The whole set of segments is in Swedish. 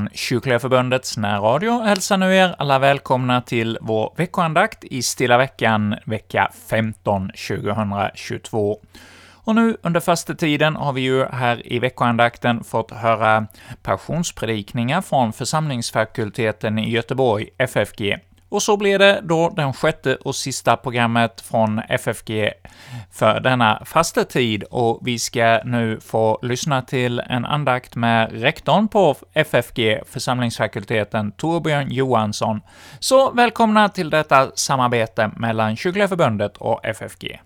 från Kyrkliga Förbundets närradio hälsar nu er alla välkomna till vår veckoandakt i Stilla veckan, vecka 15, 2022. Och nu under första tiden har vi ju här i veckoandakten fått höra passionspredikningar från församlingsfakulteten i Göteborg, FFG. Och så blir det då den sjätte och sista programmet från FFG för denna fasta tid, och vi ska nu få lyssna till en andakt med rektorn på FFG, församlingsfakulteten, Torbjörn Johansson. Så välkomna till detta samarbete mellan Kyrkliga Förbundet och FFG.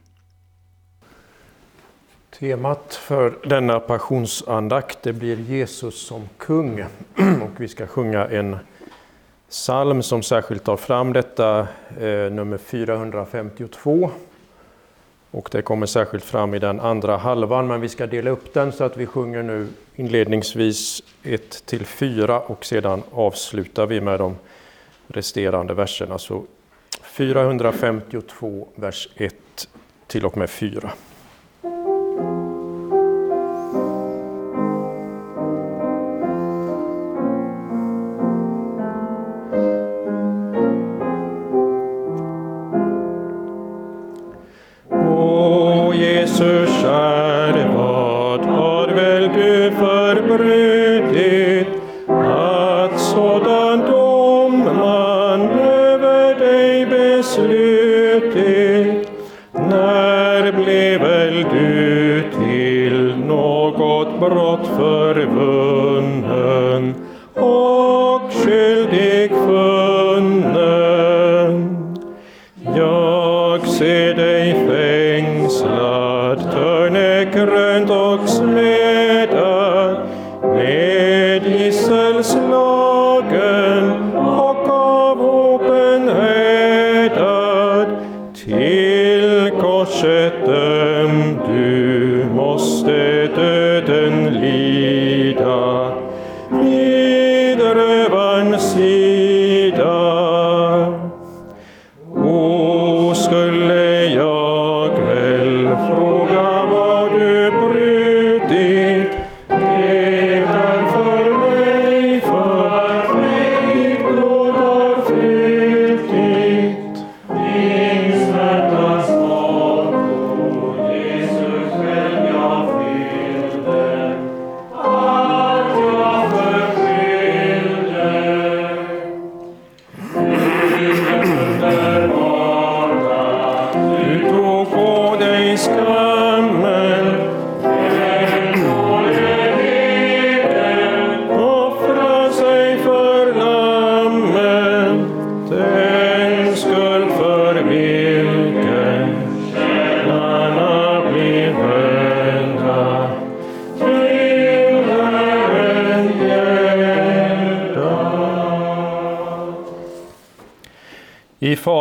Temat för denna passionsandakt det blir Jesus som kung, och vi ska sjunga en psalm som särskilt tar fram detta, eh, nummer 452. Och det kommer särskilt fram i den andra halvan, men vi ska dela upp den så att vi sjunger nu inledningsvis 1 till 4 och sedan avslutar vi med de resterande verserna. Så 452, vers 1 till och med 4. den till korset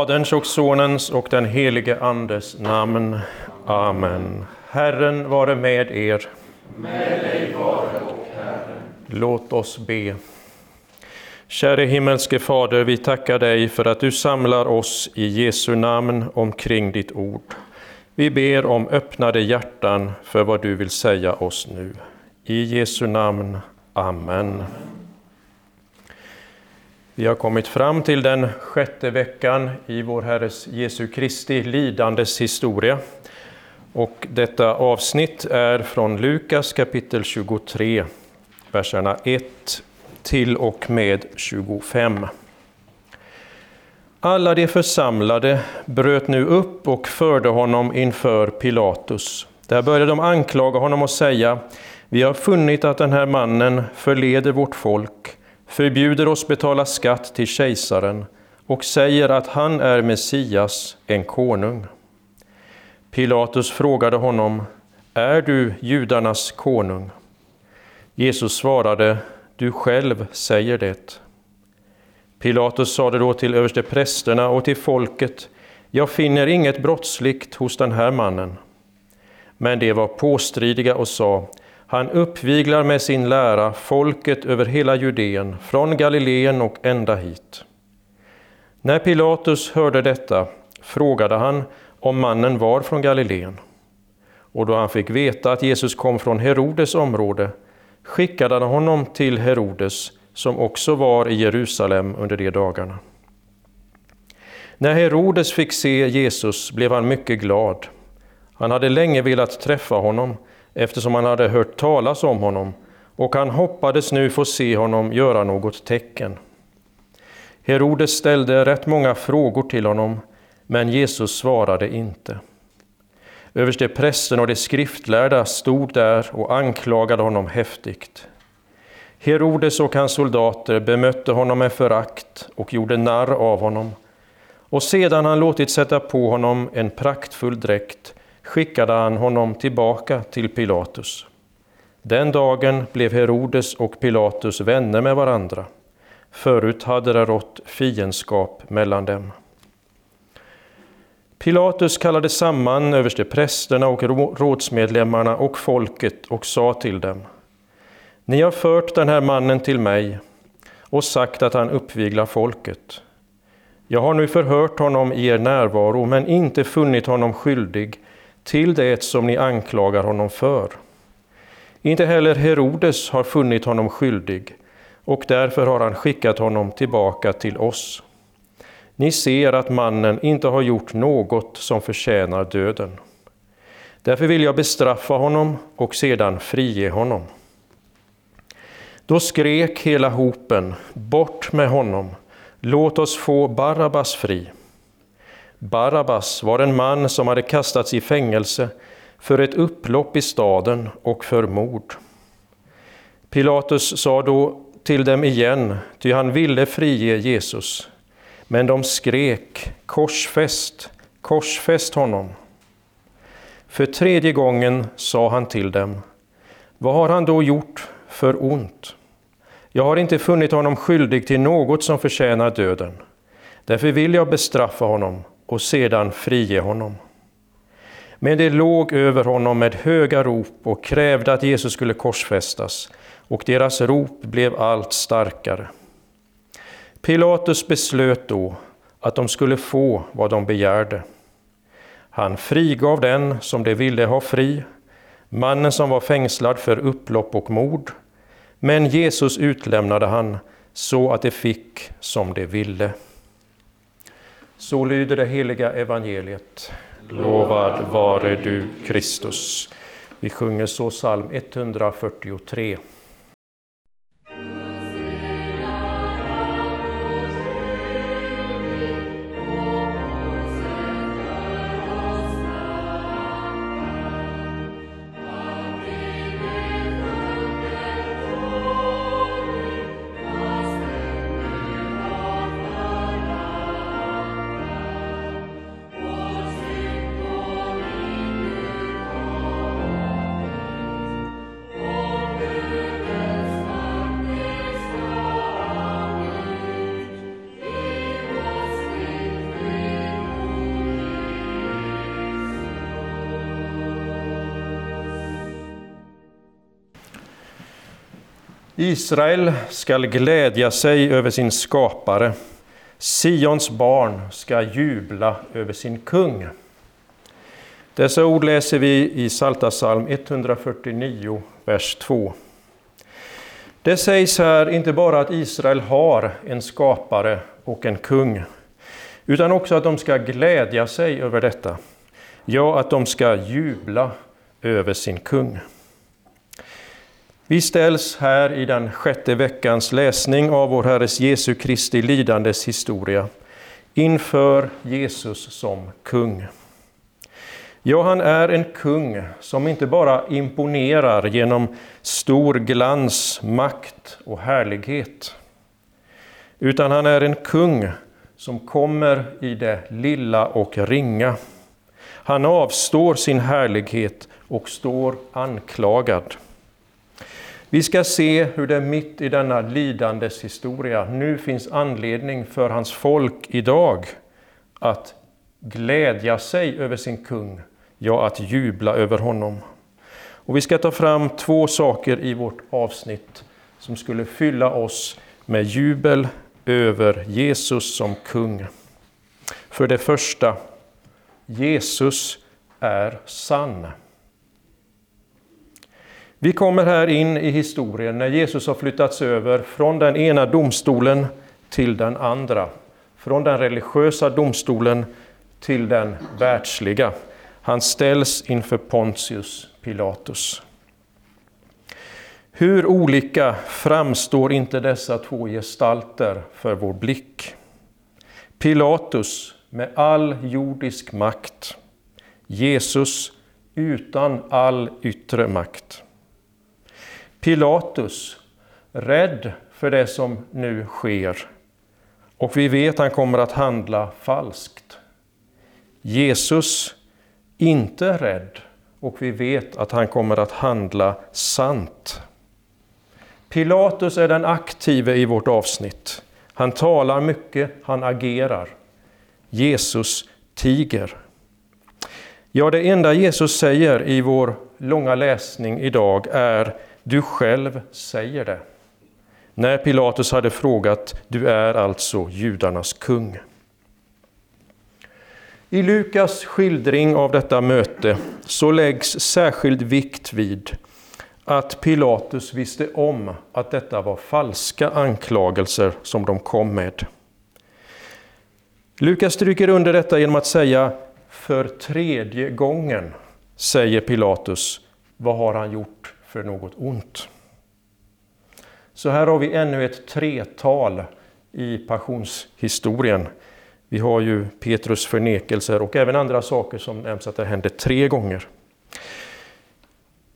Faderns och Sonens och den helige Andes namn. Amen. Herren vare med er. Med dig vare och Herren. Låt oss be. Käre himmelske Fader, vi tackar dig för att du samlar oss i Jesu namn omkring ditt ord. Vi ber om öppnade hjärtan för vad du vill säga oss nu. I Jesu namn. Amen. Vi har kommit fram till den sjätte veckan i vår Herres Jesu Kristi lidandes historia. Och detta avsnitt är från Lukas kapitel 23, verserna 1 till och med 25. Alla de församlade bröt nu upp och förde honom inför Pilatus. Där började de anklaga honom och säga, vi har funnit att den här mannen förleder vårt folk förbjuder oss betala skatt till kejsaren och säger att han är Messias, en konung. Pilatus frågade honom, är du judarnas konung? Jesus svarade, du själv säger det. Pilatus sade då till översteprästerna och till folket, jag finner inget brottsligt hos den här mannen. Men de var påstridiga och sa, han uppviglar med sin lära folket över hela Judeen, från Galileen och ända hit. När Pilatus hörde detta frågade han om mannen var från Galileen. Och då han fick veta att Jesus kom från Herodes område skickade han honom till Herodes, som också var i Jerusalem under de dagarna. När Herodes fick se Jesus blev han mycket glad. Han hade länge velat träffa honom eftersom han hade hört talas om honom och han hoppades nu få se honom göra något tecken. Herodes ställde rätt många frågor till honom, men Jesus svarade inte. Överste prästen och de skriftlärda stod där och anklagade honom häftigt. Herodes och hans soldater bemötte honom med förakt och gjorde narr av honom. Och sedan han låtit sätta på honom en praktfull dräkt skickade han honom tillbaka till Pilatus. Den dagen blev Herodes och Pilatus vänner med varandra. Förut hade det rått fiendskap mellan dem. Pilatus kallade samman översteprästerna och rådsmedlemmarna och folket och sa till dem. Ni har fört den här mannen till mig och sagt att han uppviglar folket. Jag har nu förhört honom i er närvaro men inte funnit honom skyldig till det som ni anklagar honom för. Inte heller Herodes har funnit honom skyldig och därför har han skickat honom tillbaka till oss. Ni ser att mannen inte har gjort något som förtjänar döden. Därför vill jag bestraffa honom och sedan frige honom. Då skrek hela hopen, bort med honom, låt oss få Barabbas fri. Barabbas var en man som hade kastats i fängelse för ett upplopp i staden och för mord. Pilatus sa då till dem igen, ty han ville frige Jesus. Men de skrek korsfäst, korsfäst honom. För tredje gången sa han till dem, vad har han då gjort för ont? Jag har inte funnit honom skyldig till något som förtjänar döden. Därför vill jag bestraffa honom och sedan frige honom. Men det låg över honom med höga rop och krävde att Jesus skulle korsfästas, och deras rop blev allt starkare. Pilatus beslöt då att de skulle få vad de begärde. Han frigav den som de ville ha fri, mannen som var fängslad för upplopp och mord, men Jesus utlämnade han så att de fick som de ville. Så lyder det heliga evangeliet. Lovad vare du, Kristus. Vi sjunger så psalm 143. Israel skall glädja sig över sin skapare. Sions barn ska jubla över sin kung. Dessa ord läser vi i Psaltarpsalm 149, vers 2. Det sägs här inte bara att Israel har en skapare och en kung, utan också att de ska glädja sig över detta. Ja, att de ska jubla över sin kung. Vi ställs här i den sjätte veckans läsning av vår Herres Jesu Kristi lidandes historia inför Jesus som kung. Ja, han är en kung som inte bara imponerar genom stor glans, makt och härlighet, utan han är en kung som kommer i det lilla och ringa. Han avstår sin härlighet och står anklagad. Vi ska se hur det mitt i denna lidandes historia nu finns anledning för hans folk idag att glädja sig över sin kung, ja, att jubla över honom. Och vi ska ta fram två saker i vårt avsnitt som skulle fylla oss med jubel över Jesus som kung. För det första, Jesus är sann. Vi kommer här in i historien när Jesus har flyttats över från den ena domstolen till den andra. Från den religiösa domstolen till den världsliga. Han ställs inför Pontius Pilatus. Hur olika framstår inte dessa två gestalter för vår blick? Pilatus med all jordisk makt. Jesus utan all yttre makt. Pilatus rädd för det som nu sker och vi vet att han kommer att handla falskt. Jesus inte rädd och vi vet att han kommer att handla sant. Pilatus är den aktive i vårt avsnitt. Han talar mycket, han agerar. Jesus tiger. Ja, det enda Jesus säger i vår långa läsning idag är du själv säger det. När Pilatus hade frågat Du är alltså judarnas kung. I Lukas skildring av detta möte så läggs särskild vikt vid att Pilatus visste om att detta var falska anklagelser som de kom med. Lukas stryker under detta genom att säga för tredje gången säger Pilatus, vad har han gjort för något ont? Så här har vi ännu ett tretal i passionshistorien. Vi har ju Petrus förnekelser och även andra saker som nämns att det hände tre gånger.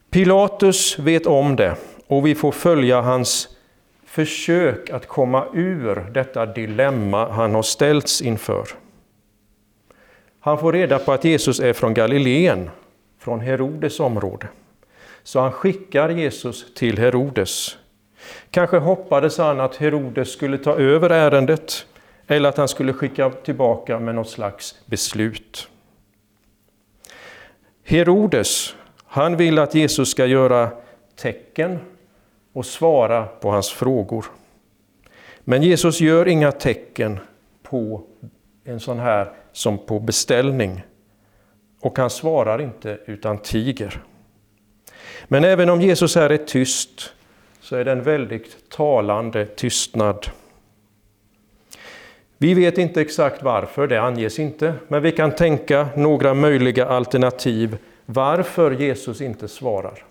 Pilatus vet om det och vi får följa hans försök att komma ur detta dilemma han har ställts inför. Han får reda på att Jesus är från Galileen, från Herodes område. Så han skickar Jesus till Herodes. Kanske hoppades han att Herodes skulle ta över ärendet eller att han skulle skicka tillbaka med något slags beslut. Herodes, han vill att Jesus ska göra tecken och svara på hans frågor. Men Jesus gör inga tecken på en sån här som på beställning. Och han svarar inte utan tiger. Men även om Jesus här är tyst så är det en väldigt talande tystnad. Vi vet inte exakt varför, det anges inte, men vi kan tänka några möjliga alternativ varför Jesus inte svarar.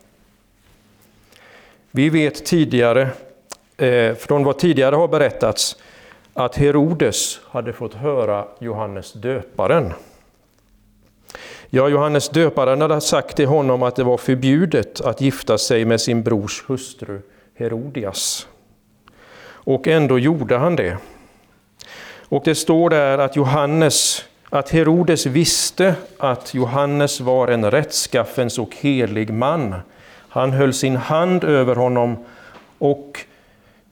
Vi vet tidigare, eh, från vad tidigare har berättats, att Herodes hade fått höra Johannes döparen. Ja, Johannes döparen hade sagt till honom att det var förbjudet att gifta sig med sin brors hustru Herodias. Och ändå gjorde han det. Och det står där att Johannes, att Herodes visste att Johannes var en rättskaffens och helig man. Han höll sin hand över honom och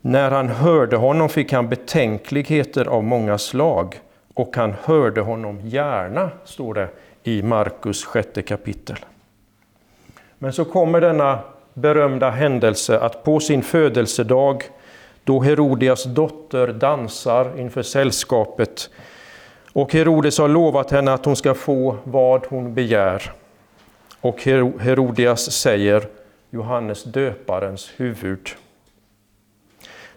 när han hörde honom fick han betänkligheter av många slag och han hörde honom gärna, står det i Markus sjätte kapitel. Men så kommer denna berömda händelse att på sin födelsedag då Herodias dotter dansar inför sällskapet och Herodes har lovat henne att hon ska få vad hon begär. Och Herodias säger Johannes döparens huvud.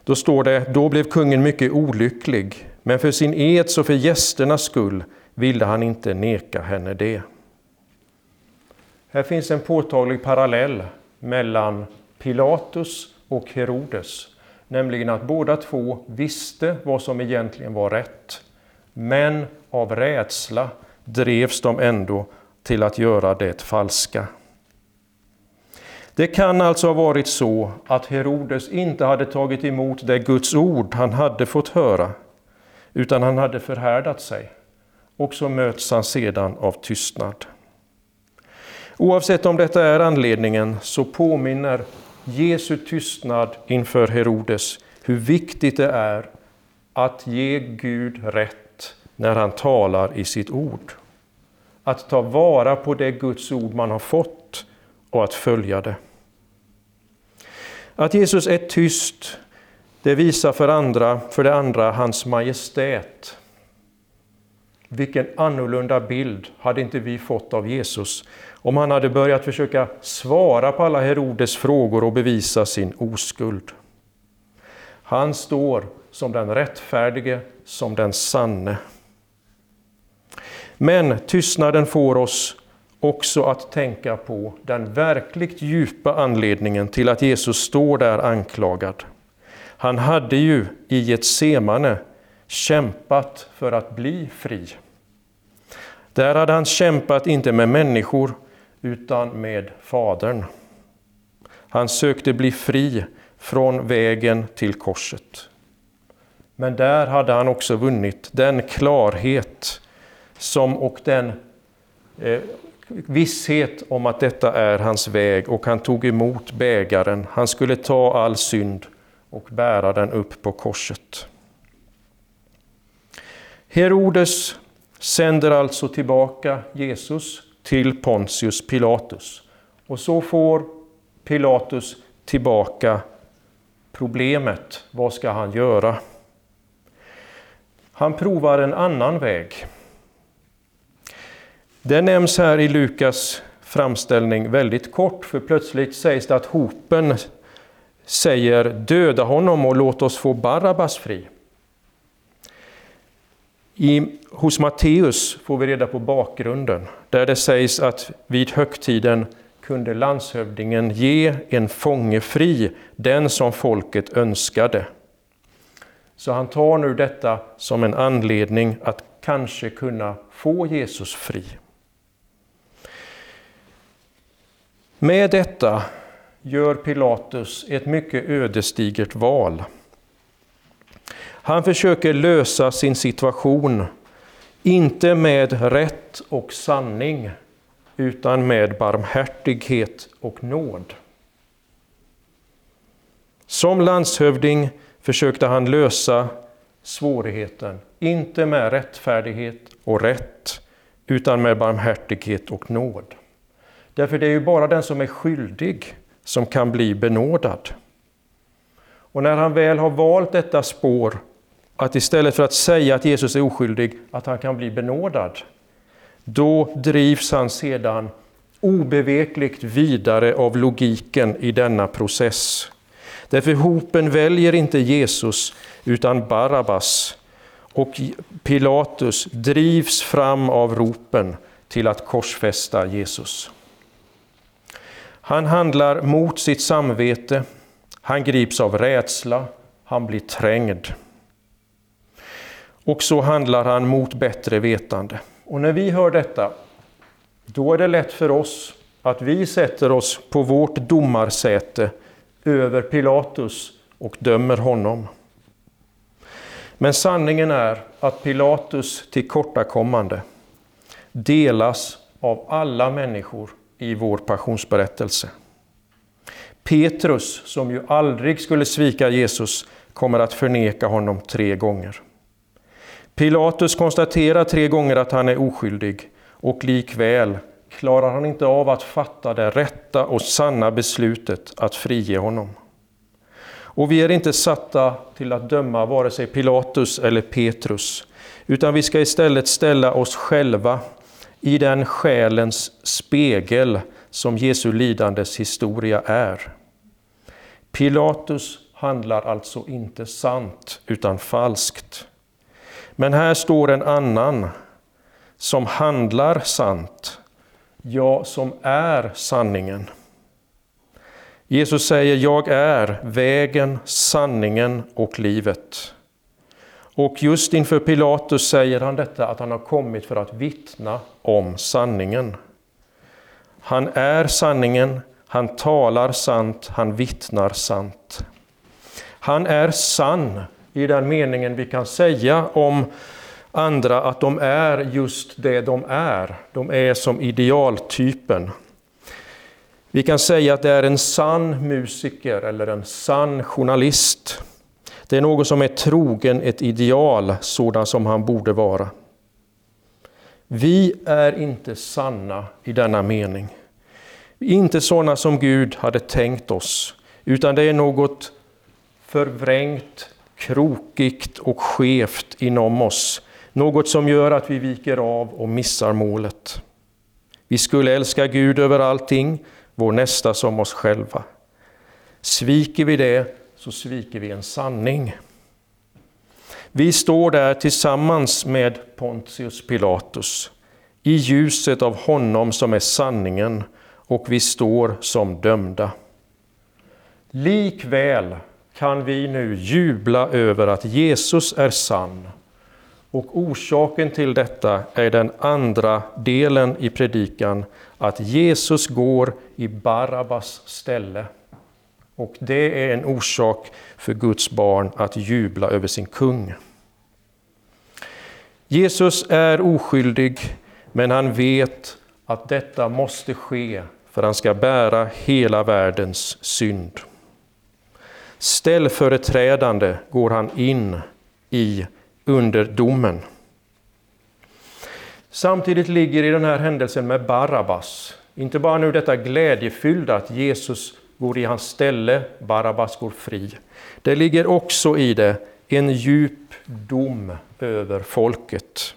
Då står det, då blev kungen mycket olycklig, men för sin eds och för gästernas skull ville han inte neka henne det. Här finns en påtaglig parallell mellan Pilatus och Herodes, nämligen att båda två visste vad som egentligen var rätt, men av rädsla drevs de ändå till att göra det falska. Det kan alltså ha varit så att Herodes inte hade tagit emot det Guds ord han hade fått höra, utan han hade förhärdat sig. Och så möts han sedan av tystnad. Oavsett om detta är anledningen så påminner Jesu tystnad inför Herodes hur viktigt det är att ge Gud rätt när han talar i sitt ord. Att ta vara på det Guds ord man har fått och att följa det. Att Jesus är tyst, det visar för, andra, för det andra hans majestät. Vilken annorlunda bild hade inte vi fått av Jesus om han hade börjat försöka svara på alla Herodes frågor och bevisa sin oskuld. Han står som den rättfärdige, som den sanne. Men tystnaden får oss också att tänka på den verkligt djupa anledningen till att Jesus står där anklagad. Han hade ju i ett semane kämpat för att bli fri. Där hade han kämpat inte med människor utan med Fadern. Han sökte bli fri från vägen till korset. Men där hade han också vunnit den klarhet som, och den eh, visshet om att detta är hans väg och han tog emot bägaren. Han skulle ta all synd och bära den upp på korset. Herodes sänder alltså tillbaka Jesus till Pontius Pilatus. Och så får Pilatus tillbaka problemet. Vad ska han göra? Han provar en annan väg. Det nämns här i Lukas framställning väldigt kort, för plötsligt sägs det att hopen säger döda honom och låt oss få Barabbas fri. I, hos Matteus får vi reda på bakgrunden, där det sägs att vid högtiden kunde landshövdingen ge en fånge fri, den som folket önskade. Så han tar nu detta som en anledning att kanske kunna få Jesus fri. Med detta gör Pilatus ett mycket ödesdigert val. Han försöker lösa sin situation, inte med rätt och sanning, utan med barmhärtighet och nåd. Som landshövding försökte han lösa svårigheten, inte med rättfärdighet och rätt, utan med barmhärtighet och nåd. Därför det är ju bara den som är skyldig som kan bli benådad. Och när han väl har valt detta spår, att istället för att säga att Jesus är oskyldig, att han kan bli benådad, då drivs han sedan obevekligt vidare av logiken i denna process. Därför hopen väljer inte Jesus utan Barabbas och Pilatus drivs fram av ropen till att korsfästa Jesus. Han handlar mot sitt samvete, han grips av rädsla, han blir trängd. Och så handlar han mot bättre vetande. Och när vi hör detta, då är det lätt för oss att vi sätter oss på vårt domarsäte över Pilatus och dömer honom. Men sanningen är att Pilatus tillkortakommande delas av alla människor i vår passionsberättelse. Petrus, som ju aldrig skulle svika Jesus, kommer att förneka honom tre gånger. Pilatus konstaterar tre gånger att han är oskyldig och likväl klarar han inte av att fatta det rätta och sanna beslutet att frige honom. Och vi är inte satta till att döma vare sig Pilatus eller Petrus, utan vi ska istället ställa oss själva i den själens spegel som Jesu lidandes historia är. Pilatus handlar alltså inte sant utan falskt. Men här står en annan som handlar sant, ja, som är sanningen. Jesus säger, jag är vägen, sanningen och livet. Och just inför Pilatus säger han detta att han har kommit för att vittna om sanningen. Han är sanningen, han talar sant, han vittnar sant. Han är sann i den meningen vi kan säga om andra att de är just det de är. De är som idealtypen. Vi kan säga att det är en sann musiker eller en sann journalist. Det är någon som är trogen ett ideal, sådan som han borde vara. Vi är inte sanna i denna mening. Inte sådana som Gud hade tänkt oss, utan det är något förvrängt, krokigt och skevt inom oss. Något som gör att vi viker av och missar målet. Vi skulle älska Gud över allting, vår nästa som oss själva. Sviker vi det så sviker vi en sanning. Vi står där tillsammans med Pontius Pilatus i ljuset av honom som är sanningen och vi står som dömda. Likväl kan vi nu jubla över att Jesus är sann. Och orsaken till detta är den andra delen i predikan, att Jesus går i Barabbas ställe. Och det är en orsak för Guds barn att jubla över sin kung. Jesus är oskyldig, men han vet att detta måste ske för han ska bära hela världens synd. Ställföreträdande går han in i under domen. Samtidigt ligger i den här händelsen med Barabbas, inte bara nu detta glädjefyllda att Jesus går i hans ställe, Barabbas går fri. Det ligger också i det en djup dom över folket.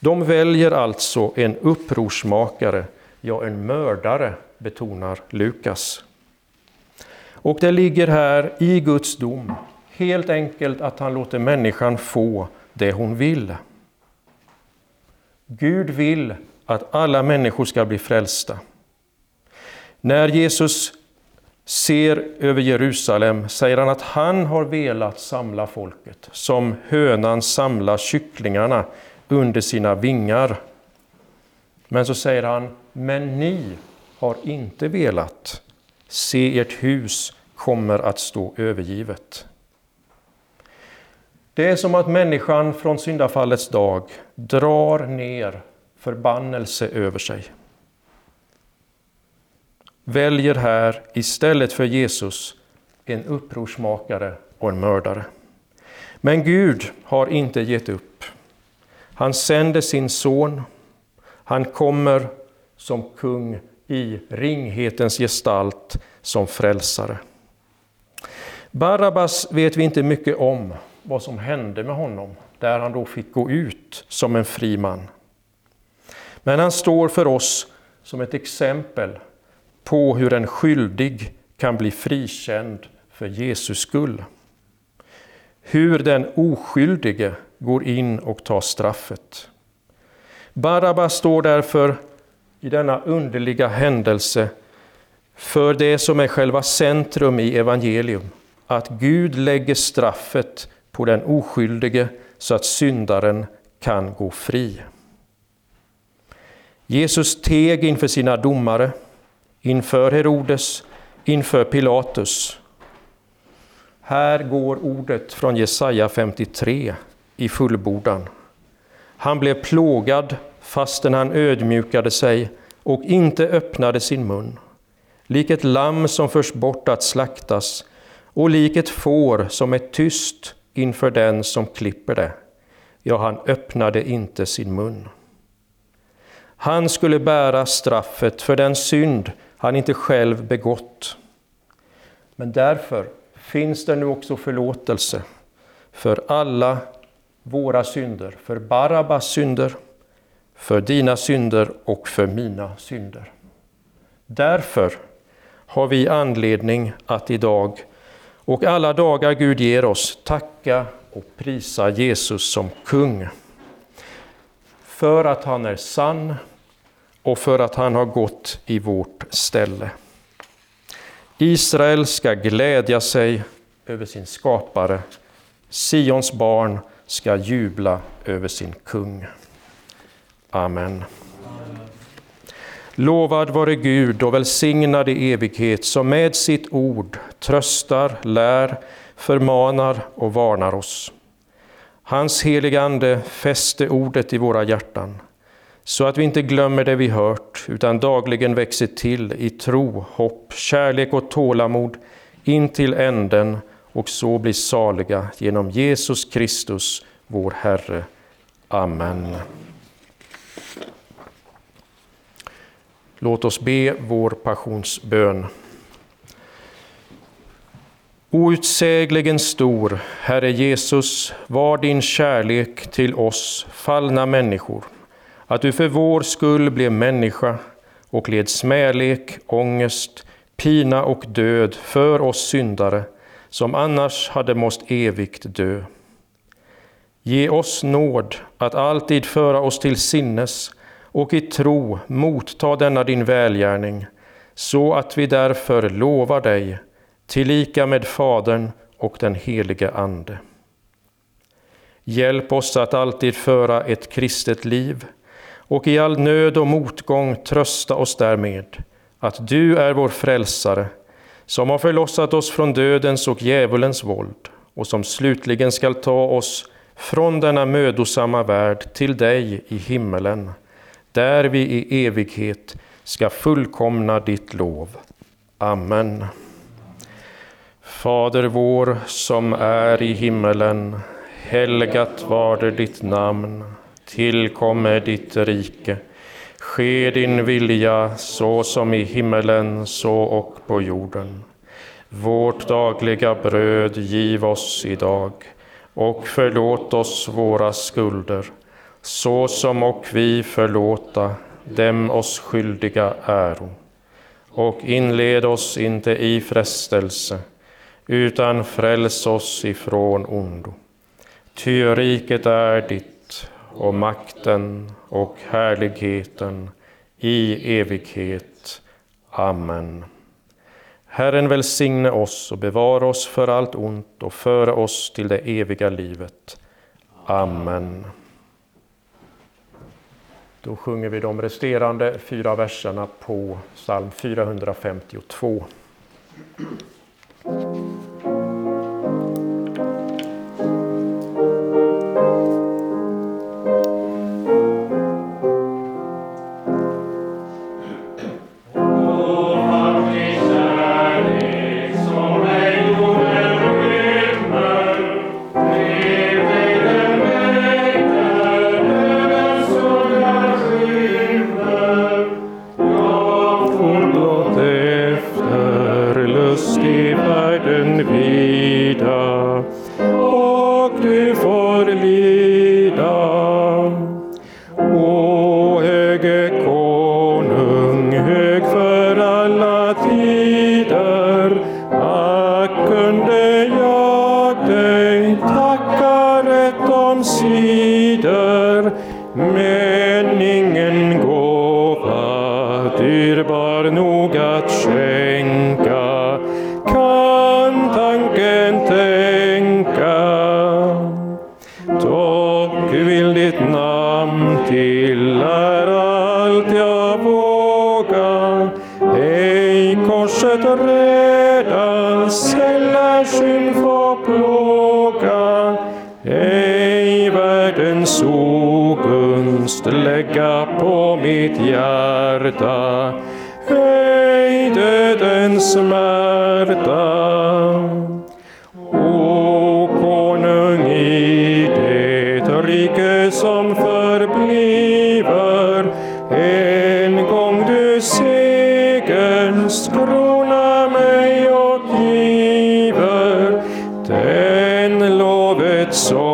De väljer alltså en upprorsmakare, ja en mördare, betonar Lukas. Och det ligger här i Guds dom, helt enkelt att han låter människan få det hon vill. Gud vill att alla människor ska bli frälsta. När Jesus ser över Jerusalem säger han att han har velat samla folket som hönan samlar kycklingarna under sina vingar. Men så säger han, men ni har inte velat. Se, ert hus kommer att stå övergivet. Det är som att människan från syndafallets dag drar ner förbannelse över sig. Väljer här istället för Jesus en upprorsmakare och en mördare. Men Gud har inte gett upp. Han sänder sin son. Han kommer som kung i ringhetens gestalt som frälsare. Barabbas vet vi inte mycket om vad som hände med honom, där han då fick gå ut som en fri man. Men han står för oss som ett exempel på hur en skyldig kan bli frikänd för Jesus skull. Hur den oskyldige går in och tar straffet. Barabbas står därför i denna underliga händelse för det som är själva centrum i evangelium, att Gud lägger straffet på den oskyldige så att syndaren kan gå fri. Jesus teg inför sina domare, inför Herodes, inför Pilatus. Här går ordet från Jesaja 53 i fullbordan. Han blev plågad fastän han ödmjukade sig och inte öppnade sin mun. Lik ett lamm som förs bort att slaktas och lik ett får som är tyst inför den som klipper det. Ja, han öppnade inte sin mun. Han skulle bära straffet för den synd han inte själv begått. Men därför finns det nu också förlåtelse för alla våra synder, för Barabbas synder, för dina synder och för mina synder. Därför har vi anledning att idag och alla dagar Gud ger oss tacka och prisa Jesus som kung. För att han är sann och för att han har gått i vårt ställe. Israel ska glädja sig över sin skapare. Sions barn ska jubla över sin kung. Amen. Lovad vare Gud och välsignad i evighet som med sitt ord tröstar, lär, förmanar och varnar oss. Hans helige Ande fäste ordet i våra hjärtan så att vi inte glömmer det vi hört utan dagligen växer till i tro, hopp, kärlek och tålamod in till änden och så blir saliga genom Jesus Kristus, vår Herre. Amen. Låt oss be vår passionsbön. Outsägligen stor, Herre Jesus, var din kärlek till oss fallna människor att du för vår skull blev människa och led smälek, ångest, pina och död för oss syndare, som annars hade måst evigt dö. Ge oss nåd att alltid föra oss till sinnes och i tro motta denna din välgärning, så att vi därför lovar dig, tillika med Fadern och den helige Ande. Hjälp oss att alltid föra ett kristet liv och i all nöd och motgång trösta oss därmed att du är vår frälsare, som har förlossat oss från dödens och djävulens våld och som slutligen skall ta oss från denna mödosamma värld till dig i himmelen, där vi i evighet ska fullkomna ditt lov. Amen. Fader vår som är i himmelen. Helgat varde ditt namn. Tillkomme ditt rike. Ske din vilja så som i himmelen så och på jorden. Vårt dagliga bröd giv oss idag och förlåt oss våra skulder så som och vi förlåta dem oss skyldiga äro. Och inled oss inte i frestelse utan fräls oss ifrån ondo. Ty riket är ditt och makten och härligheten i evighet. Amen. Herren välsigne oss och bevara oss för allt ont och föra oss till det eviga livet. Amen. Då sjunger vi de resterande fyra verserna på psalm 452. Amen. mitt hjärta. Ej den smärta. O konung i det rike som förbliver, en gång du segerns krona mig och giver, den lovet så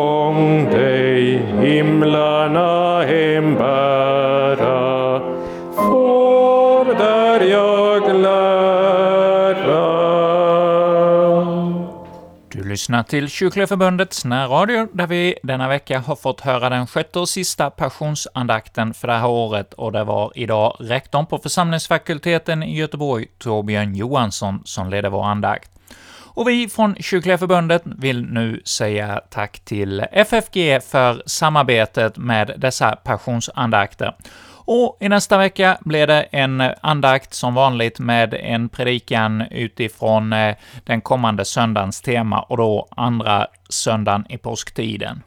lyssnar till Kyrkliga Förbundets närradio, där vi denna vecka har fått höra den sjätte och sista passionsandakten för det här året, och det var idag rektorn på församlingsfakulteten i Göteborg, Torbjörn Johansson, som ledde vår andakt. Och vi från Kyrkliga Förbundet vill nu säga tack till FFG för samarbetet med dessa passionsandakter. Och i nästa vecka blir det en andakt som vanligt med en predikan utifrån eh, den kommande söndagens tema, och då andra söndagen i påsktiden.